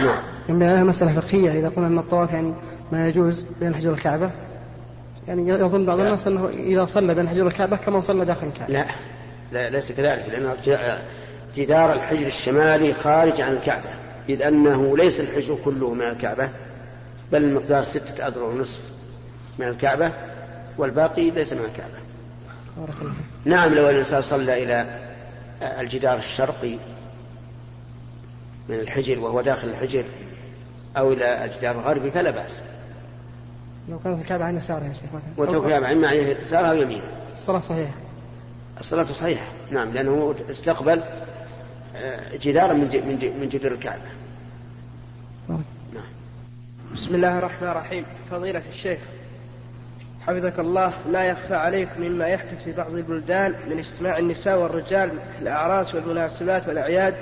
نعم. يعني مسألة فقهية إذا قلنا أن الطواف يعني ما يجوز بين الحجر والكعبة يعني يظن بعض الناس أنه إذا صلى بين الحجر والكعبة كما صلى داخل الكعبة. لا. لا ليس كذلك لأن جدار الحجر الشمالي خارج عن الكعبة إذ أنه ليس الحجر كله من الكعبة بل المقدار ستة أذرع ونصف من الكعبة والباقي ليس من الكعبة. بارك الله نعم لو الإنسان صلى إلى الجدار الشرقي من الحجر وهو داخل الحجر أو إلى الجدار الغربي فلا بأس. لو كانت الكعبة عن يسارها يا شيخ مثلا. وتو الكعبة عن يسارها أو يمينها الصلاة صحيحة. الصلاة صحيحة نعم لأنه استقبل آه، جدارا من من جدار الكعبة. نعم. بسم الله الرحمن الرحيم. فضيلة الشيخ حفظك الله لا يخفى عليكم مما يحدث في بعض البلدان من اجتماع النساء والرجال في الأعراس والمناسبات والأعياد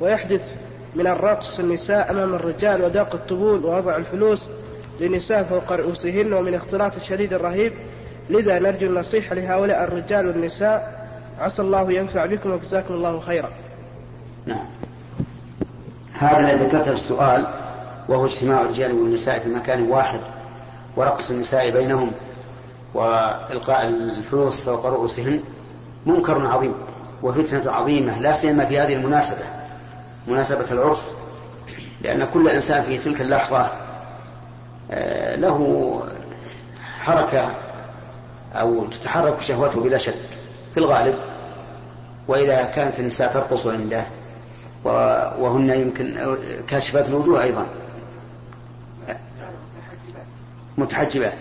ويحدث من الرقص النساء أمام الرجال وداق الطبول ووضع الفلوس للنساء فوق رؤوسهن ومن اختلاط الشديد الرهيب. لذا نرجو النصيحة لهؤلاء الرجال والنساء. عسى الله ينفع بكم وجزاكم الله خيرا. نعم. هذا الذي ذكرته السؤال وهو اجتماع الرجال والنساء في مكان واحد ورقص النساء بينهم وإلقاء الفلوس فوق رؤوسهن. منكر عظيم وفتنة عظيمة لا سيما في هذه المناسبة. مناسبة العرس لأن كل إنسان في تلك اللحظة آه، له حركة أو تتحرك شهوته بلا شك في الغالب. وإذا كانت النساء ترقص عنده وهن يمكن كاشفات الوجوه أيضا. متحجبات.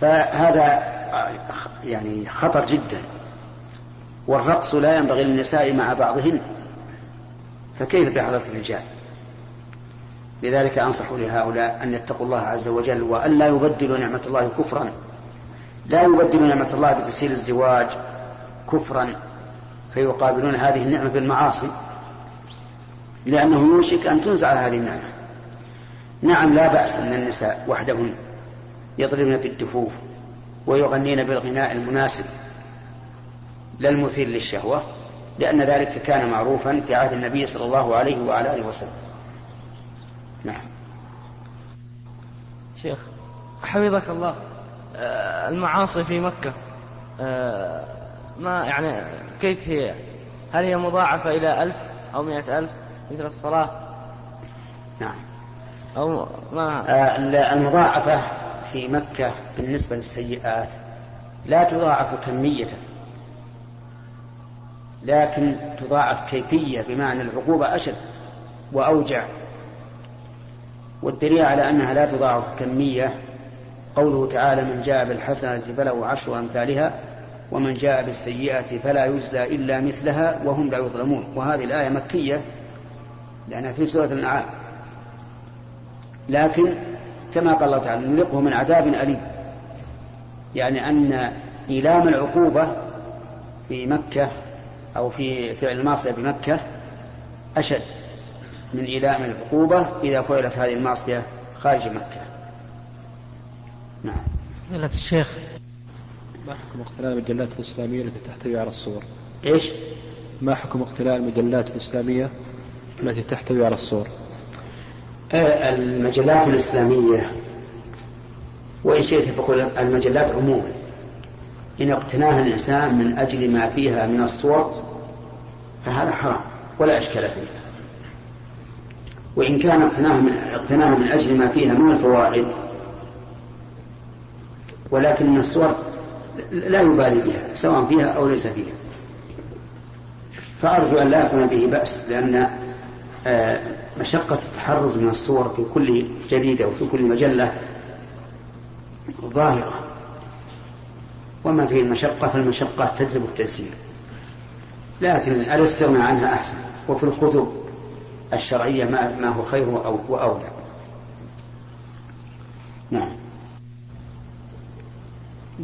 فهذا يعني خطر جدا. والرقص لا ينبغي للنساء مع بعضهن. فكيف بحضرة الرجال؟ لذلك أنصح لهؤلاء أن يتقوا الله عز وجل وأن لا يبدلوا نعمة الله كفرا. لا يبدلوا نعمة الله بتسهيل الزواج كفرا فيقابلون هذه النعمة بالمعاصي لأنه يوشك أن تنزع هذه النعمة. نعم لا بأس أن النساء وحدهن يضربن بالدفوف ويغنين بالغناء المناسب لا المثير للشهوة. لأن ذلك كان معروفا في عهد النبي صلى الله عليه وعلى آله وسلم. نعم. شيخ حفظك الله. آه، المعاصي في مكة آه، ما يعني كيف هي؟ هل هي مضاعفة إلى ألف أو مئة ألف مثل الصلاة؟ نعم. أو ما؟ آه، المضاعفة في مكة بالنسبة للسيئات لا تضاعف كمية. لكن تضاعف كيفية بمعنى العقوبة أشد وأوجع. والدليل على أنها لا تضاعف كمية قوله تعالى من جاء بالحسنة فله عشر أمثالها ومن جاء بالسيئة فلا يجزى إلا مثلها وهم لا يظلمون. وهذه الآية مكية لأنها في سورة الأنعام. لكن كما قال الله تعالى نذقه من عذاب أليم. يعني أن إيلام العقوبة في مكة أو في فعل المعصية بمكة أشد من إيلام العقوبة إذا فعلت هذه المعصية خارج مكة نعم فضيلة الشيخ ما حكم اقتناء المجلات الإسلامية التي تحتوي على الصور؟ إيش؟ ما حكم اقتناء المجلات الإسلامية التي تحتوي على الصور؟ آه، المجلات الإسلامية وإن شئت فقل المجلات عموما إن اقتناها الإنسان من أجل ما فيها من الصور فهذا حرام ولا إشكال فيه. وإن كان اقتناها من, اقتناها من أجل ما فيها من الفوائد ولكن الصور لا يبالي بها سواء فيها أو ليس فيها. فأرجو أن لا يكون به بأس لأن آه، مشقة التحرز من الصور في كل جريدة وفي كل مجلة ظاهرة. وما فيه المشقة فالمشقة تجلب التيسير. لكن الاستغناء عنها أحسن. وفي الكتب الشرعية ما, ما هو خير وأولى. نعم.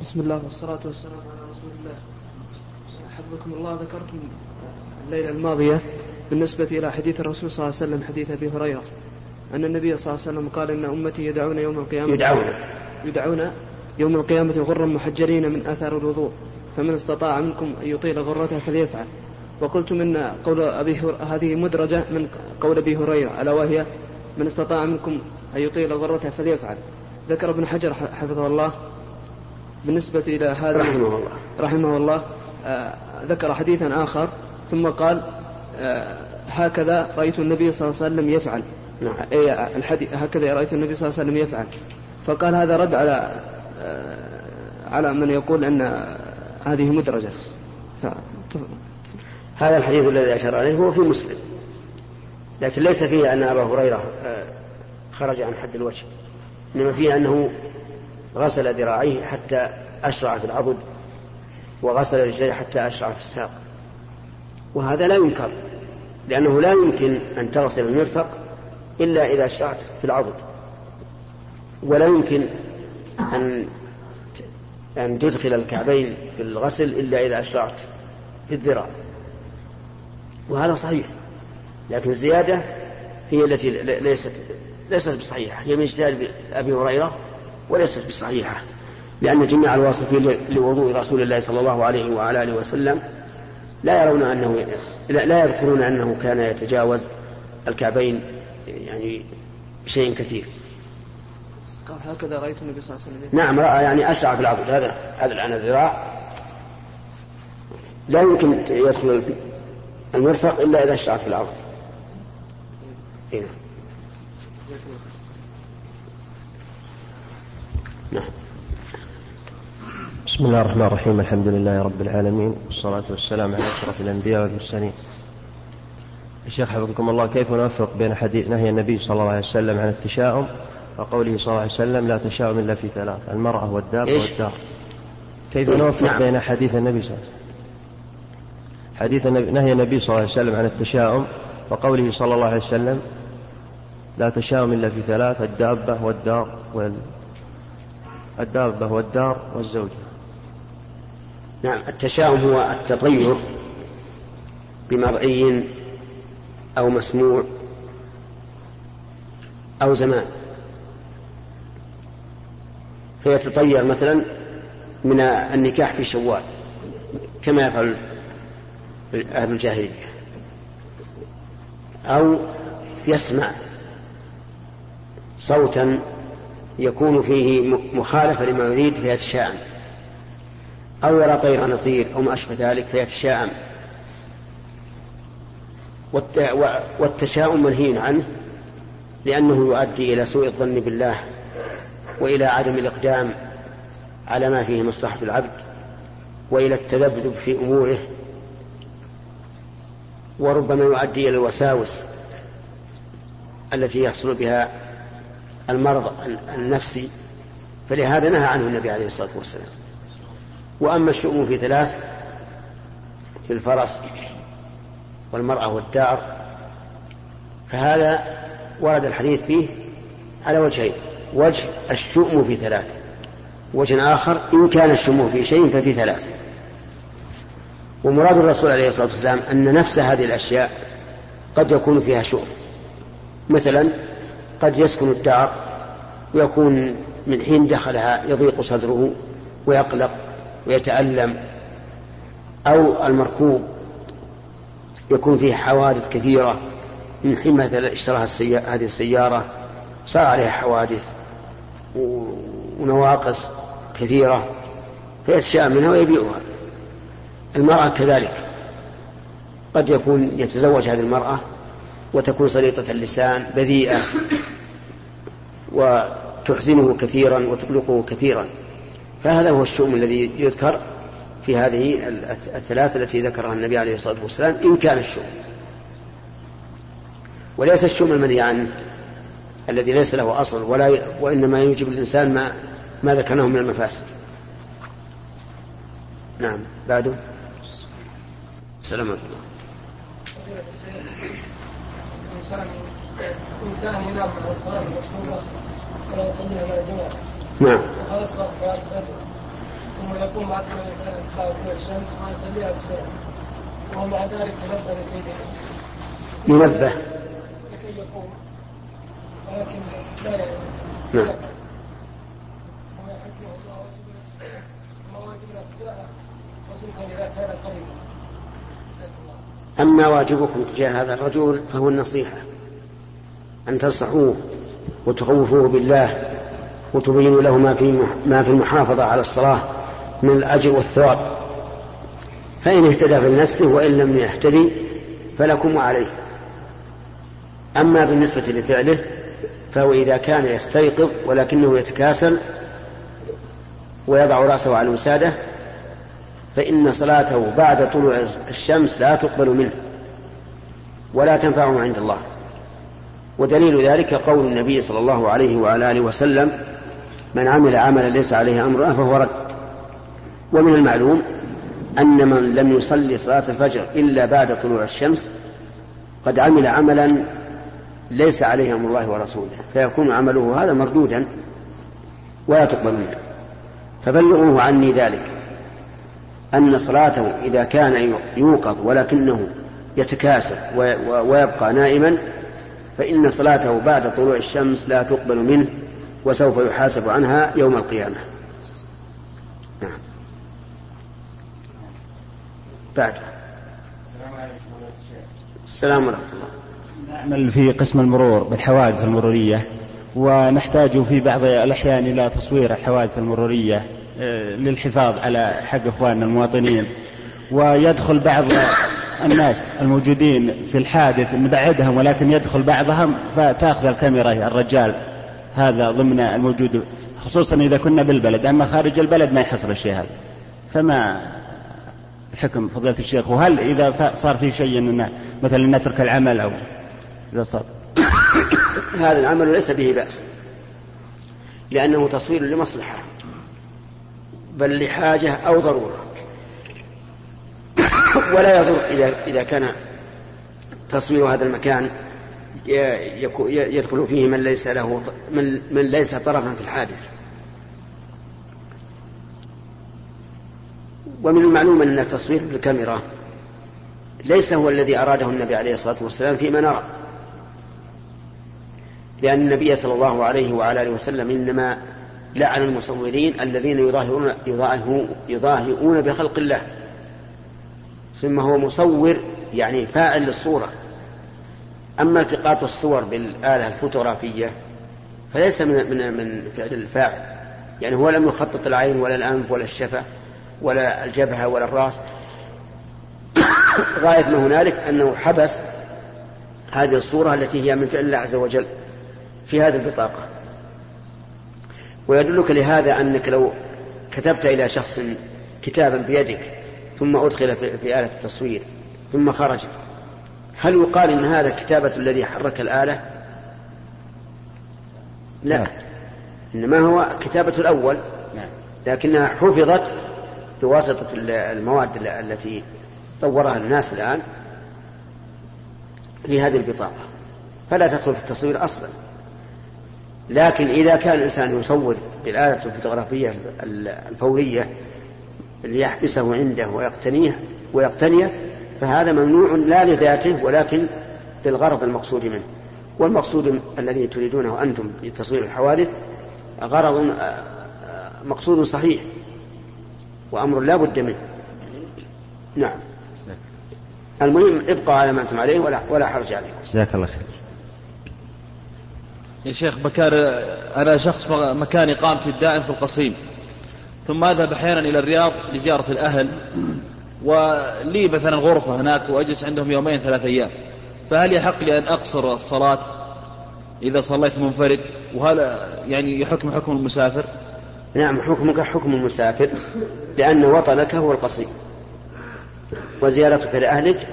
بسم الله والصلاة والسلام على رسول الله. حفظكم الله. ذكرتم الليلة الماضية بالنسبة إلى حديث الرسول صلى الله عليه وسلم حديث أبي هريرة. أن النبي صلى الله عليه وسلم قال إن أمتي يدعون يوم القيامة. يدعون. يدعون يوم القيامة غرا محجرين من أثر الوضوء فمن استطاع منكم أن يطيل غرته فليفعل. وقلت من قول أبي هر... هذه مدرجة من قول أبي هريرة ألا وهي من استطاع منكم أن يطيل غرته فليفعل. ذكر ابن حجر حفظه الله. بالنسبة إلى هذا رحمه الله. رحمه الله آه ذكر حديثا آخر ثم قال آه هكذا رأيت النبي صلى الله عليه وسلم يفعل. نعم. أي الحديث هكذا رأيت النبي صلى الله عليه وسلم يفعل. فقال هذا رد على على من يقول أن هذه مدرجة. ف... هذا الحديث الذي أشار عليه هو في مسلم. لكن ليس فيه أن أبا هريرة آه، خرج عن حد الوجه. إنما فيه أنه غسل ذراعيه حتى أشرع في العضد وغسل رجليه حتى أشرع في الساق. وهذا لا ينكر لأنه لا يمكن أن تغسل المرفق إلا إذا أشرعت في العضد. ولا يمكن أن أن تدخل الكعبين في الغسل إلا إذا أشرعت في الذراع. وهذا صحيح لكن الزيادة هي التي ليست ليست بصحيحة هي من اجتهاد أبي هريرة وليست بصحيحة لأن جميع الواصفين لوضوء رسول الله صلى الله عليه وعلى آله وسلم لا يرون أنه لا يذكرون أنه كان يتجاوز الكعبين يعني بشيء كثير. قال هكذا رأيت النبي صلى الله عليه وسلم. نعم رأى يعني أشرع في العضد هذا هذا الآن الذراع. لا يمكن يدخل المرفق إلا إذا اشتعت في الأرض إيه. نعم. بسم الله الرحمن الرحيم. الحمد لله رب العالمين والصلاة والسلام على أشرف الأنبياء والمرسلين. الشيخ حفظكم الله كيف نوفق بين حديث نهي النبي صلى الله عليه وسلم عن التشاؤم وقوله صلى الله عليه وسلم لا تشاؤم إلا في ثلاث المرأة والدابة والدار. كيف نوفق نعم. بين حديث النبي صلى الله عليه وسلم؟ حديث نهي النبي صلى الله عليه وسلم عن التشاؤم وقوله صلى الله عليه وسلم لا تشاؤم إلا في ثلاث الدابة والدار وال الدابة والدار والزوجة. نعم التشاؤم هو التطير بمرئي أو مسموع أو زمان. فيتطير مثلا من النكاح في شوال كما يفعل أهل الجاهلية. أو يسمع صوتا يكون فيه مخالفة لما يريد فيتشاءم أو يرى طيرا يطير أو ما أشبه ذلك فيتشاءم والتشاؤم منهي عنه لأنه يؤدي إلى سوء الظن بالله. وإلى عدم الإقدام على ما فيه مصلحة العبد وإلى التذبذب في أموره وربما يؤدي إلى الوساوس التي يحصل بها المرض النفسي. فلهذا نهى عنه النبي عليه الصلاة والسلام. وأما الشؤم في ثلاث في الفرس والمرأة والدار فهذا ورد الحديث فيه على وجهين. وجه الشؤم في ثلاث. وجه آخر إن كان الشؤم في شيء ففي ثلاث. ومراد الرسول عليه الصلاة والسلام أن نفس هذه الأشياء قد يكون فيها شؤم. مثلا قد يسكن الدار ويكون من حين دخلها يضيق صدره ويقلق ويتألم أو المركوب يكون فيه حوادث كثيرة من حين مثلا اشتراها هذه السيارة صار عليها حوادث. ونواقص كثيرة فيتشاء منها ويبيعها. المرأة كذلك. قد يكون يتزوج هذه المرأة وتكون سليطة اللسان بذيئة وتحزنه كثيرا وتقلقه كثيرا. فهذا هو الشؤم الذي يذكر في هذه الثلاث التي ذكرها النبي عليه الصلاة والسلام إن كان الشؤم. وليس الشؤم المنهي عنه الذي ليس له أصل ولا وإنما يوجب الإنسان ما ما ذكرناه من المفاسد. نعم بعده. السلام عليكم. إنسان إنسان ينام من الصلاة المكتوبة ولا يصليها مع الجماعة نعم. وخلص صلاة الفجر ثم يقوم بعد تطلع الشمس ويصليها بسرعة وهو مع ذلك تنبه لكي ينبه. لكي يقوم نعم أما واجبكم تجاه هذا الرجل فهو النصيحة أن تنصحوه وتخوفوه بالله وتبينوا له ما في ما في المحافظة على الصلاة من الأجر والثواب. فإن اهتدى فلنفسه وإن لم يهتدي فلكم وعليه. أما بالنسبة لفعله فهو إذا كان يستيقظ ولكنه يتكاسل ويضع رأسه على الوسادة فإن صلاته بعد طلوع الشمس لا تقبل منه ولا تنفعه عند الله. ودليل ذلك قول النبي صلى الله عليه وعلى آله وسلم من عمل عملا ليس عليه أمرنا فهو رد. ومن المعلوم أن من لم يصلي صلاة الفجر إلا بعد طلوع الشمس قد عمل عملا ليس عليه أمر الله ورسوله فيكون عمله هذا مردودا ولا تقبل منه. فبلغوه عني ذلك أن صلاته إذا كان يوقظ ولكنه يتكاسل ويبقى نائما فإن صلاته بعد طلوع الشمس لا تقبل منه وسوف يحاسب عنها يوم القيامة. نعم. بعد. السلام ورحمة الله. نعمل في قسم المرور بالحوادث المرورية ونحتاج في بعض الأحيان إلى تصوير الحوادث المرورية آه، للحفاظ على حق إخواننا المواطنين. ويدخل بعض الناس الموجودين في الحادث نبعدهم ولكن يدخل بعضهم فتأخذ الكاميرا الرجال هذا ضمن الموجود خصوصا إذا كنا بالبلد. أما خارج البلد ما يحصل الشيء هذا. فما الحكم فضيلة الشيخ؟ وهل إذا صار في شيء إننا مثلا نترك العمل أو اذا صار هذا العمل ليس به بأس لأنه تصوير لمصلحة بل لحاجة أو ضرورة. ولا يضر إذا إذا كان تصوير هذا المكان يدخل فيه من ليس له من, من ليس طرفا في الحادث. ومن المعلوم أن التصوير بالكاميرا ليس هو الذي أراده النبي عليه الصلاة والسلام فيما نرى. لأن النبي صلى الله عليه وعلى آله وسلم إنما لعن المصورين الذين يظاهرون يظاهرون بخلق الله. ثم هو مصور يعني فاعل للصورة. أما التقاط الصور بالآلة الفوتوغرافية فليس من من من فعل الفاعل. يعني هو لم يخطط العين ولا الأنف ولا الشفة ولا الجبهة ولا الرأس. غاية ما هنالك أنه حبس هذه الصورة التي هي من فعل الله عز وجل. في هذه البطاقة. ويدلك لهذا أنك لو كتبت إلى شخص كتابا بيدك ثم أدخل في آلة التصوير ثم خرج هل يقال إن هذا كتابة الذي حرك الآلة؟ لا. نعم. إنما هو كتابة الأول نعم. لكنها حفظت بواسطة المواد التي طورها الناس الآن في هذه البطاقة. فلا تدخل في التصوير أصلا. لكن إذا كان الإنسان يصور بالآلة الفوتوغرافية الفورية ليحبسه عنده ويقتنيه ويقتنيه فهذا ممنوع لا لذاته ولكن للغرض المقصود منه. والمقصود الذي تريدونه أنتم بتصوير الحوادث غرض آه، آه، مقصود صحيح وأمر لا بد منه. نعم. المهم ابقوا على ما أنتم عليه ولا, ولا حرج عليكم. جزاك الله خير. يا شيخ بكار أنا شخص مكان إقامتي الدائم في القصيم. ثم أذهب أحيانا إلى الرياض لزيارة الأهل. ولي مثلا غرفة هناك وأجلس عندهم يومين ثلاث أيام. فهل يحق لي أن أقصر الصلاة إذا صليت منفرد؟ وهل يعني حكم حكم المسافر؟ نعم حكمك حكم المسافر لأن وطنك هو القصير وزيارتك لأهلك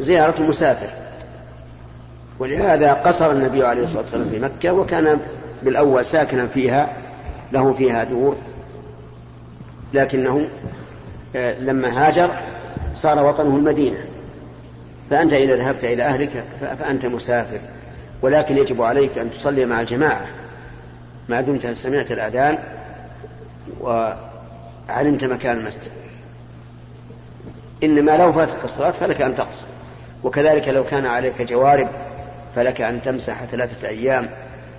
زيارة المسافر. ولهذا قصر النبي عليه الصلاة والسلام في مكة وكان بالأول ساكنا فيها له فيها دور. لكنه آه، لما هاجر صار وطنه المدينة. فأنت إذا ذهبت إلى أهلك فأنت مسافر. ولكن يجب عليك أن تصلي مع الجماعة ما دمت سمعت الأذان وعلمت مكان المسجد. إنما لو فاتتك الصلاة فلك أن تقصر. وكذلك لو كان عليك جوارب فلك أن تمسح ثلاثة أيام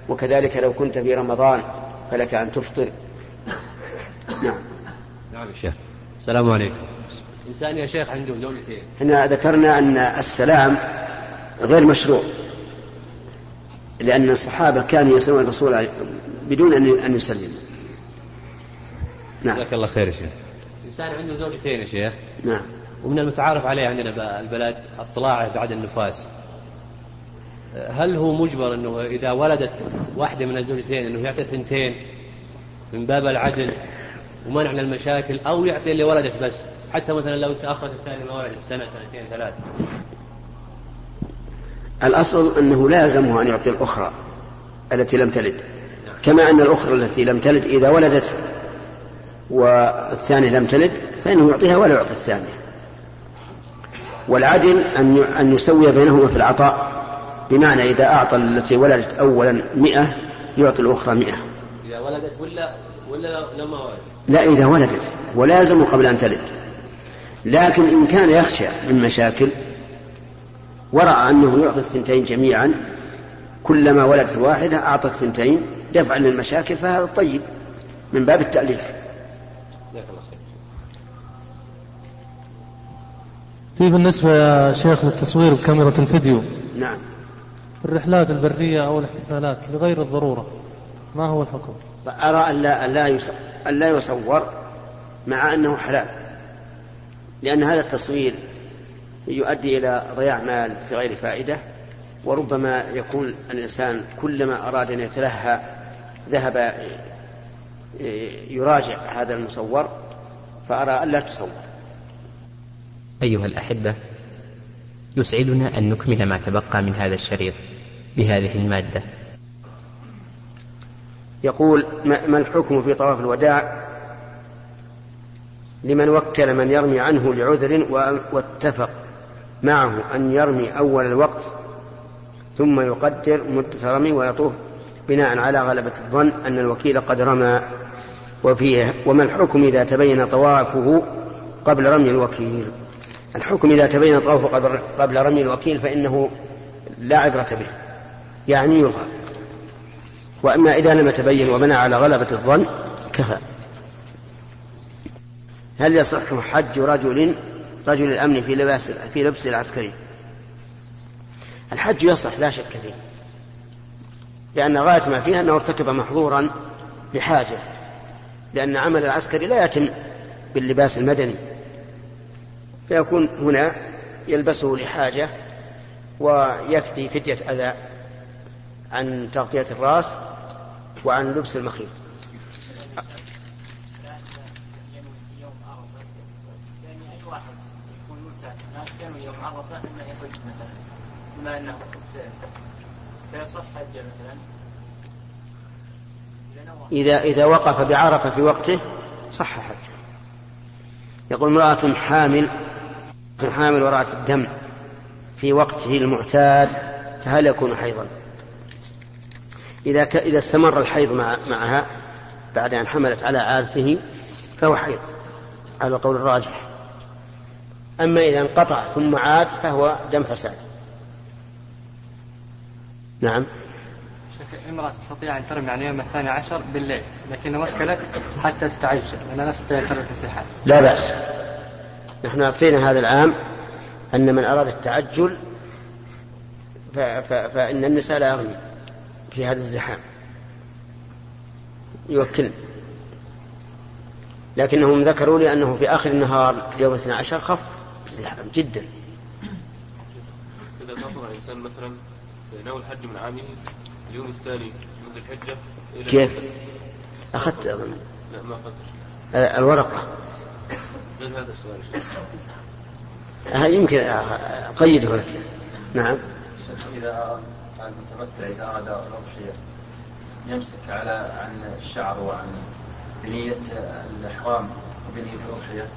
وكذلك لو كنت في رمضان فلك أن تفطر. نعم. نعم شيخ السلام عليكم. إنسان يا شيخ عنده زوجتين إحنا ذكرنا أن السلام غير مشروع لأن الصحابة كانوا يسألون الرسول بدون أن أن يسلم نعم. جزاك الله خير يا شيخ. إنسان عنده زوجتين يا شيخ. نعم. ومن المتعارف عليه عندنا بالبلد الطلاعة بعد النفاس. هل هو مجبر إنه إذا ولدت واحدة من الزوجتين إنه يعطي ثنتين من باب العدل ومنع من المشاكل أو يعطي اللي ولدت بس؟ حتى مثلا لو تأخرت الثاني ما ولدت سنة سنتين ثلاث الأصل أنه لازمه أن يعطي الأخرى التي لم تلد. كما أن الأخرى التي لم تلد إذا ولدت والثانية لم تلد فإنه يعطيها ولا يعطي الثانية. والعدل أن أن يسوي بينهما في العطاء. بمعنى إذا أعطى التي ولدت أولا مئة يعطي الأخرى مئة. إذا ولدت ولا ولا لما ولدت لا إذا ولدت ولازم قبل أن تلد. لكن إن كان يخشى من مشاكل ورأى أنه يعطي الثنتين جميعا كلما ولدت الواحدة أعطى الثنتين دفعا للمشاكل فهذا طيب من باب التأليف. في بالنسبة يا شيخ للتصوير بكاميرا الفيديو. نعم. الرحلات البرية أو الاحتفالات لغير الضرورة ما هو الحكم؟ أرى أن لا, أن لا يصور مع أنه حلال لأن هذا التصوير يؤدي إلى ضياع مال في غير فائدة وربما يكون الإنسان كلما أراد أن يتلهى ذهب يراجع هذا المصور فأرى أن لا تصور أيها الأحبة يسعدنا أن نكمل ما تبقى من هذا الشريط بهذه المادة. يقول ما الحكم في طواف الوداع؟ لمن وكل من يرمي عنه لعذر واتفق معه أن يرمي أول الوقت ثم يقدر مدة رمي ويطوف بناء على غلبة الظن أن الوكيل قد رمى. وفيه وما الحكم إذا تبين طوافه قبل رمي الوكيل؟ الحكم إذا تبين قبل, قبل رمي الوكيل فإنه لا عبرة به يعني يلغى. وأما إذا لم يتبين وبنى على غلبة الظن كفى. هل يصح حج رجل رجل الأمن في لباس في لبس العسكري؟ الحج يصح لا شك فيه. لأن غاية ما فيها أنه ارتكب محظورا لحاجة لأن عمل العسكري لا يتم باللباس المدني. فيكون هنا يلبسه لحاجة ويفتي فتية أذى عن تغطية الرأس وعن لبس المخيط. انه فيصح حجه مثلا إذا إذا وقف بعرفة في وقته صح حجه. يقول امرأة حامل حامل ورأت الدم في وقته المعتاد فهل يكون حيضا؟ إذا ك... إذا استمر الحيض مع... معها بعد أن حملت على عادته فهو حيض على القول الراجح. أما إذا انقطع ثم عاد فهو دم فساد. نعم. امرأة تستطيع أن ترمي عن اليوم الثاني عشر بالليل لكن وكلت حتى تتعجل لأنها لا تستطيع أن ترمي في السحاب لا بأس. نحن أفتينا هذا العام أن من أراد التعجل ف... ف... فإن النساء لا يرمي في هذا الزحام. يوكلن لكنهم ذكروا لي أنه في آخر النهار يوم الاثنى عشر خف زحام جدا. إذا سافر الإنسان مثلا نوى الحج من عامه اليوم الثاني من ذي الحجة كيف؟ أخذت أظن. لا ما أخذت الورقة. هذا السؤال. آه، يمكن أقيده لك. نعم. إذا المتمتع إذا أراد الأضحية يمسك على عن الشعر وعن بنية الإحرام وبنية الأضحية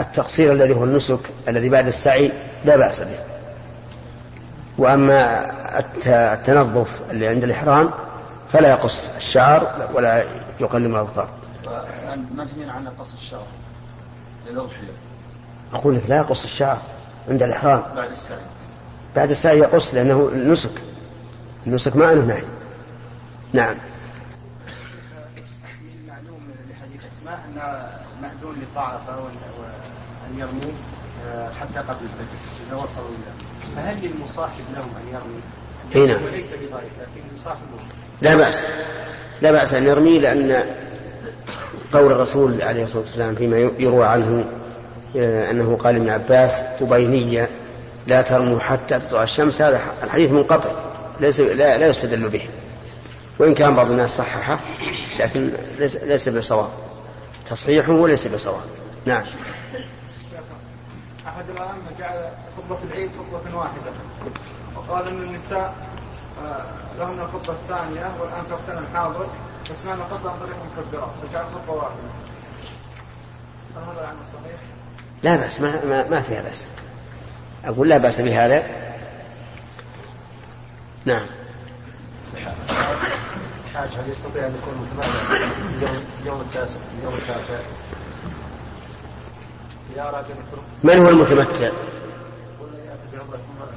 التقصير الذي هو النسك الذي بعد السعي لا بأس به. وأما التنظف اللي عند الإحرام فلا يقص الشعر ولا يقلم الأظفار منهي عن قص الشعر للأضحية. أقول لك لا يقص الشعر عند الإحرام. بعد السعي. بعد السعي يقص لأنه نسك. النسك ما أنه نهي نعم. من المعلوم لحديث أسماء أن مأذون آه، حتى قبل الفجر إذا وصلوا إلى. فهل للمصاحب لهم أن يرمي؟ أي نعم. وليس بضارب لكن يصاحبهم. لا بأس. لا بأس أن يرمي لأن قول الرسول عليه الصلاة والسلام فيما يروى عنه آه، أنه قال ابن عباس أبينية لا ترموا حتى تطلع الشمس. هذا الحديث منقطع ليس لا, لا يستدل به. وإن كان بعض الناس صححه لكن ليس, ليس بصواب. تصحيحه وليس بصواب. نعم. أحد الأئمة جعل خطبة العيد خطبة واحدة. وقال أن النساء آه، لهن الخطبة الثانية والآن تغتنم الحاضر فسمعنا عن طريق المكبرات فجعل خطبة واحدة هل هذا العمل صحيح؟ لا بأس ما, ما, ما فيها بأس. أقول لا بأس بهذا. نعم. الحاج هل يستطيع أن يكون اليوم اليوم التاسع اليوم التاسع؟ من هو المتمتع؟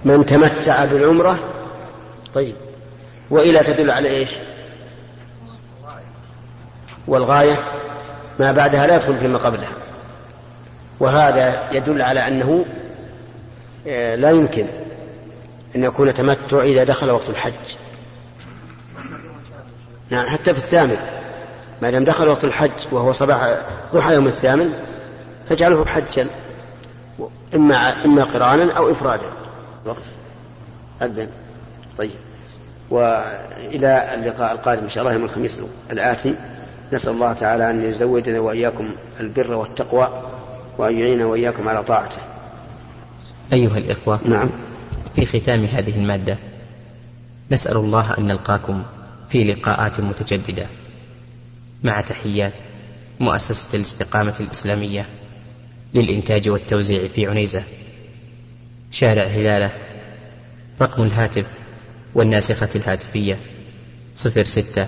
من تمتع بالعمرة؟ طيب. وإلى تدل على إيش؟ والغاية ما بعدها لا يدخل فيما قبلها. وهذا يدل على أنه آه، لا يمكن أن يكون تمتع إذا دخل وقت الحج. نعم حتى في الثامن ما دام دخل وقت الحج وهو صباح ضحى يوم الثامن فاجعله حجا إما إما قرانا أو إفرادا. وقت. أذن طيب. وإلى اللقاء القادم إن شاء الله يوم الخميس الآتي. نسأل الله تعالى أن يزودنا وإياكم البر والتقوى وأن يعيننا وإياكم على طاعته. أيها الإخوة نعم. في ختام هذه المادة نسأل الله أن نلقاكم في لقاءات متجددة. مع تحيات مؤسسة الاستقامة الإسلامية للإنتاج والتوزيع في عنيزة. شارع هلالة رقم الهاتف والناسخة الهاتفية صفر ستة